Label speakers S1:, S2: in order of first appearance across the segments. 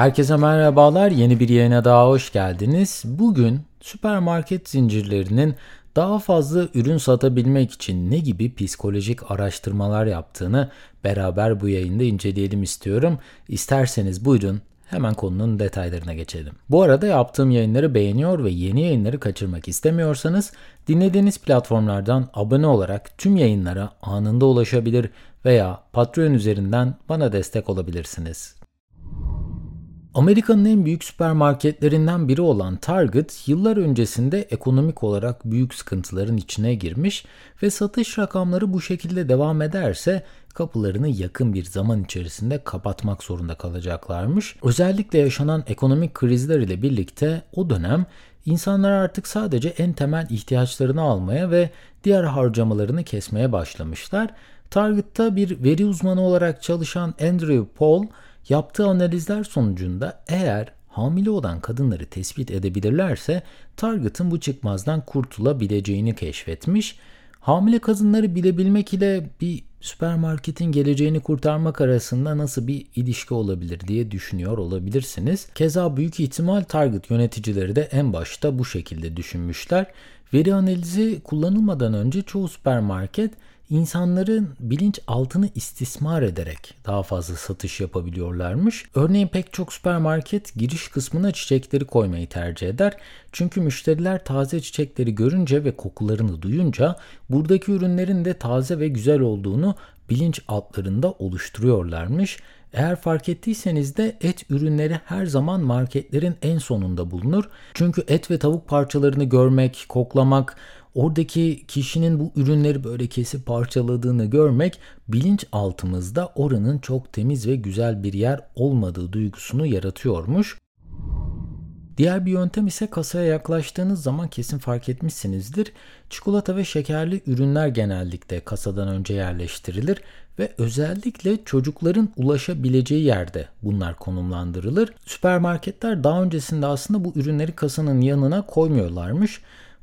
S1: Herkese merhabalar. Yeni bir yayına daha hoş geldiniz. Bugün süpermarket zincirlerinin daha fazla ürün satabilmek için ne gibi psikolojik araştırmalar yaptığını beraber bu yayında inceleyelim istiyorum. İsterseniz buyurun hemen konunun detaylarına geçelim. Bu arada yaptığım yayınları beğeniyor ve yeni yayınları kaçırmak istemiyorsanız dinlediğiniz platformlardan abone olarak tüm yayınlara anında ulaşabilir veya Patreon üzerinden bana destek olabilirsiniz. Amerika'nın en büyük süpermarketlerinden biri olan Target, yıllar öncesinde ekonomik olarak büyük sıkıntıların içine girmiş ve satış rakamları bu şekilde devam ederse kapılarını yakın bir zaman içerisinde kapatmak zorunda kalacaklarmış. Özellikle yaşanan ekonomik krizler ile birlikte o dönem insanlar artık sadece en temel ihtiyaçlarını almaya ve diğer harcamalarını kesmeye başlamışlar. Target'ta bir veri uzmanı olarak çalışan Andrew Paul, Yaptığı analizler sonucunda eğer hamile olan kadınları tespit edebilirlerse Target'ın bu çıkmazdan kurtulabileceğini keşfetmiş. Hamile kadınları bilebilmek ile bir süpermarketin geleceğini kurtarmak arasında nasıl bir ilişki olabilir diye düşünüyor olabilirsiniz. Keza büyük ihtimal Target yöneticileri de en başta bu şekilde düşünmüşler. Veri analizi kullanılmadan önce çoğu süpermarket insanların bilinç altını istismar ederek daha fazla satış yapabiliyorlarmış. Örneğin pek çok süpermarket giriş kısmına çiçekleri koymayı tercih eder. Çünkü müşteriler taze çiçekleri görünce ve kokularını duyunca buradaki ürünlerin de taze ve güzel olduğunu bilinç altlarında oluşturuyorlarmış. Eğer fark ettiyseniz de et ürünleri her zaman marketlerin en sonunda bulunur. Çünkü et ve tavuk parçalarını görmek, koklamak, oradaki kişinin bu ürünleri böyle kesip parçaladığını görmek bilinç altımızda oranın çok temiz ve güzel bir yer olmadığı duygusunu yaratıyormuş. Diğer bir yöntem ise kasaya yaklaştığınız zaman kesin fark etmişsinizdir. Çikolata ve şekerli ürünler genellikle kasadan önce yerleştirilir ve özellikle çocukların ulaşabileceği yerde bunlar konumlandırılır. Süpermarketler daha öncesinde aslında bu ürünleri kasanın yanına koymuyorlarmış.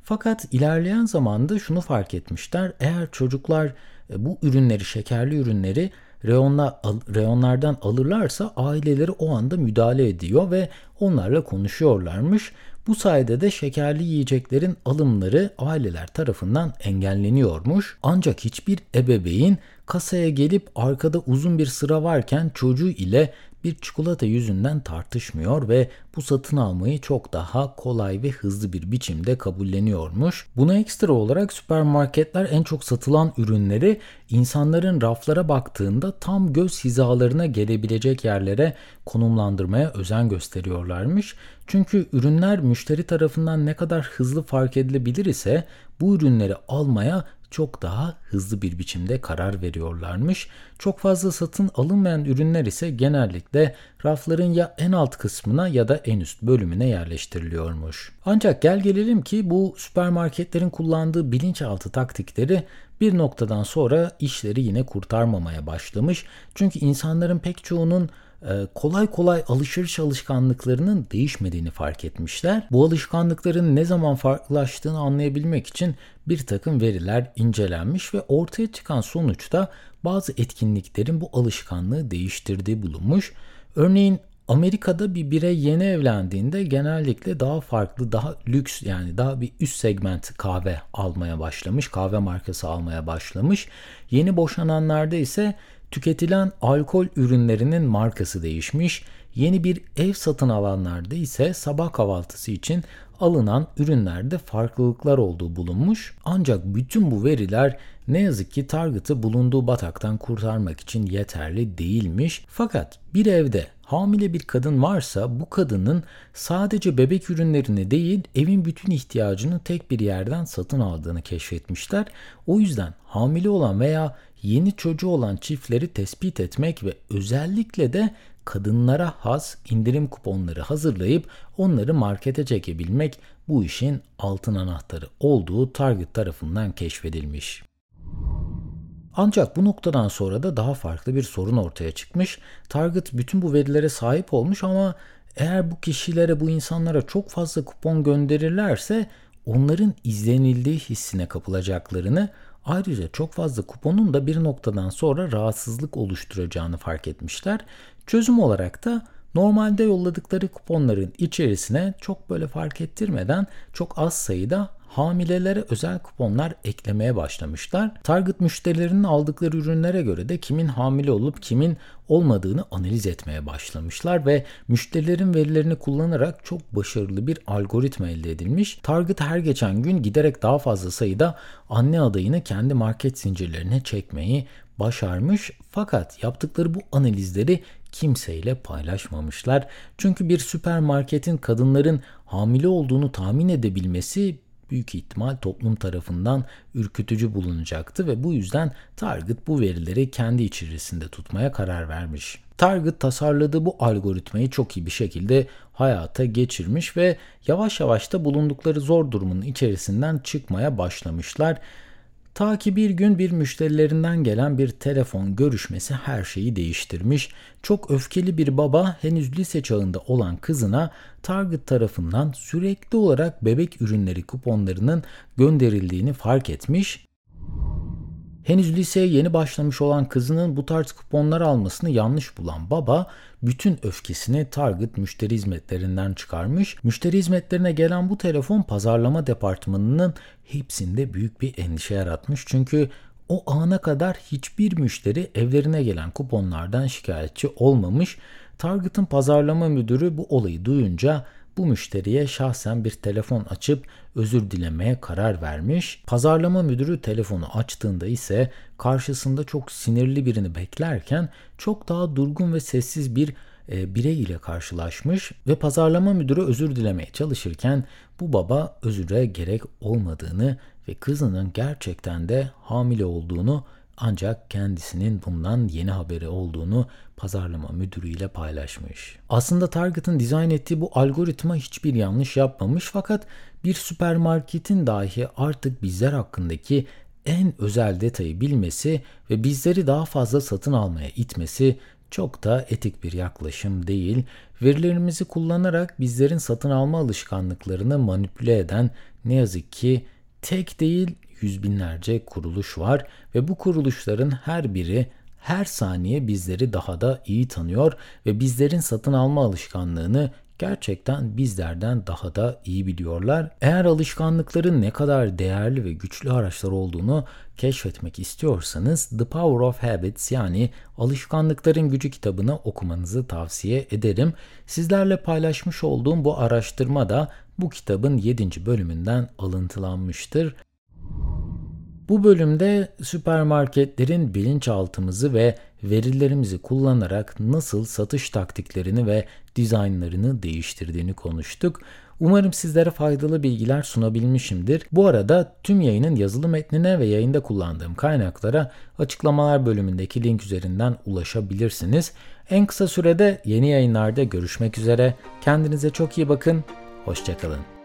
S1: Fakat ilerleyen zamanda şunu fark etmişler. Eğer çocuklar e, bu ürünleri, şekerli ürünleri reyonla, reyonlardan alırlarsa aileleri o anda müdahale ediyor ve onlarla konuşuyorlarmış. Bu sayede de şekerli yiyeceklerin alımları aileler tarafından engelleniyormuş. Ancak hiçbir ebeveyn kasaya gelip arkada uzun bir sıra varken çocuğu ile bir çikolata yüzünden tartışmıyor ve bu satın almayı çok daha kolay ve hızlı bir biçimde kabulleniyormuş. Buna ekstra olarak süpermarketler en çok satılan ürünleri insanların raflara baktığında tam göz hizalarına gelebilecek yerlere konumlandırmaya özen gösteriyorlarmış. Çünkü ürünler müşteri tarafından ne kadar hızlı fark edilebilir ise bu ürünleri almaya çok daha hızlı bir biçimde karar veriyorlarmış. Çok fazla satın alınmayan ürünler ise genellikle rafların ya en alt kısmına ya da en üst bölümüne yerleştiriliyormuş. Ancak gel gelelim ki bu süpermarketlerin kullandığı bilinçaltı taktikleri bir noktadan sonra işleri yine kurtarmamaya başlamış. Çünkü insanların pek çoğunun kolay kolay alışveriş alışkanlıklarının değişmediğini fark etmişler. Bu alışkanlıkların ne zaman farklılaştığını anlayabilmek için bir takım veriler incelenmiş ve ortaya çıkan sonuçta bazı etkinliklerin bu alışkanlığı değiştirdiği bulunmuş. Örneğin Amerika'da bir birey yeni evlendiğinde genellikle daha farklı, daha lüks yani daha bir üst segment kahve almaya başlamış, kahve markası almaya başlamış. Yeni boşananlarda ise tüketilen alkol ürünlerinin markası değişmiş. Yeni bir ev satın alanlarda ise sabah kahvaltısı için alınan ürünlerde farklılıklar olduğu bulunmuş. Ancak bütün bu veriler ne yazık ki Target'ı bulunduğu bataktan kurtarmak için yeterli değilmiş. Fakat bir evde hamile bir kadın varsa bu kadının sadece bebek ürünlerini değil evin bütün ihtiyacını tek bir yerden satın aldığını keşfetmişler. O yüzden hamile olan veya yeni çocuğu olan çiftleri tespit etmek ve özellikle de kadınlara has indirim kuponları hazırlayıp onları markete çekebilmek bu işin altın anahtarı olduğu Target tarafından keşfedilmiş. Ancak bu noktadan sonra da daha farklı bir sorun ortaya çıkmış. Target bütün bu verilere sahip olmuş ama eğer bu kişilere, bu insanlara çok fazla kupon gönderirlerse onların izlenildiği hissine kapılacaklarını Ayrıca çok fazla kuponun da bir noktadan sonra rahatsızlık oluşturacağını fark etmişler. Çözüm olarak da Normalde yolladıkları kuponların içerisine çok böyle fark ettirmeden çok az sayıda hamilelere özel kuponlar eklemeye başlamışlar. Target müşterilerinin aldıkları ürünlere göre de kimin hamile olup kimin olmadığını analiz etmeye başlamışlar ve müşterilerin verilerini kullanarak çok başarılı bir algoritma elde edilmiş. Target her geçen gün giderek daha fazla sayıda anne adayını kendi market zincirlerine çekmeyi başarmış fakat yaptıkları bu analizleri kimseyle paylaşmamışlar. Çünkü bir süpermarketin kadınların hamile olduğunu tahmin edebilmesi büyük ihtimal toplum tarafından ürkütücü bulunacaktı ve bu yüzden Target bu verileri kendi içerisinde tutmaya karar vermiş. Target tasarladığı bu algoritmayı çok iyi bir şekilde hayata geçirmiş ve yavaş yavaş da bulundukları zor durumun içerisinden çıkmaya başlamışlar. Ta ki bir gün bir müşterilerinden gelen bir telefon görüşmesi her şeyi değiştirmiş. Çok öfkeli bir baba henüz lise çağında olan kızına Target tarafından sürekli olarak bebek ürünleri kuponlarının gönderildiğini fark etmiş Henüz liseye yeni başlamış olan kızının bu tarz kuponlar almasını yanlış bulan baba bütün öfkesini Target müşteri hizmetlerinden çıkarmış. Müşteri hizmetlerine gelen bu telefon pazarlama departmanının hepsinde büyük bir endişe yaratmış. Çünkü o ana kadar hiçbir müşteri evlerine gelen kuponlardan şikayetçi olmamış. Target'ın pazarlama müdürü bu olayı duyunca bu müşteriye şahsen bir telefon açıp özür dilemeye karar vermiş. Pazarlama müdürü telefonu açtığında ise karşısında çok sinirli birini beklerken çok daha durgun ve sessiz bir e, birey ile karşılaşmış ve pazarlama müdürü özür dilemeye çalışırken bu baba özüre gerek olmadığını ve kızının gerçekten de hamile olduğunu ancak kendisinin bundan yeni haberi olduğunu pazarlama müdürüyle paylaşmış. Aslında Target'ın dizayn ettiği bu algoritma hiçbir yanlış yapmamış fakat bir süpermarketin dahi artık bizler hakkındaki en özel detayı bilmesi ve bizleri daha fazla satın almaya itmesi çok da etik bir yaklaşım değil. Verilerimizi kullanarak bizlerin satın alma alışkanlıklarını manipüle eden ne yazık ki tek değil yüz binlerce kuruluş var ve bu kuruluşların her biri her saniye bizleri daha da iyi tanıyor ve bizlerin satın alma alışkanlığını gerçekten bizlerden daha da iyi biliyorlar. Eğer alışkanlıkların ne kadar değerli ve güçlü araçlar olduğunu keşfetmek istiyorsanız The Power of Habits yani Alışkanlıkların Gücü kitabını okumanızı tavsiye ederim. Sizlerle paylaşmış olduğum bu araştırma da bu kitabın 7. bölümünden alıntılanmıştır. Bu bölümde süpermarketlerin bilinçaltımızı ve verilerimizi kullanarak nasıl satış taktiklerini ve dizaynlarını değiştirdiğini konuştuk. Umarım sizlere faydalı bilgiler sunabilmişimdir. Bu arada tüm yayının yazılı metnine ve yayında kullandığım kaynaklara açıklamalar bölümündeki link üzerinden ulaşabilirsiniz. En kısa sürede yeni yayınlarda görüşmek üzere. Kendinize çok iyi bakın. Hoşçakalın.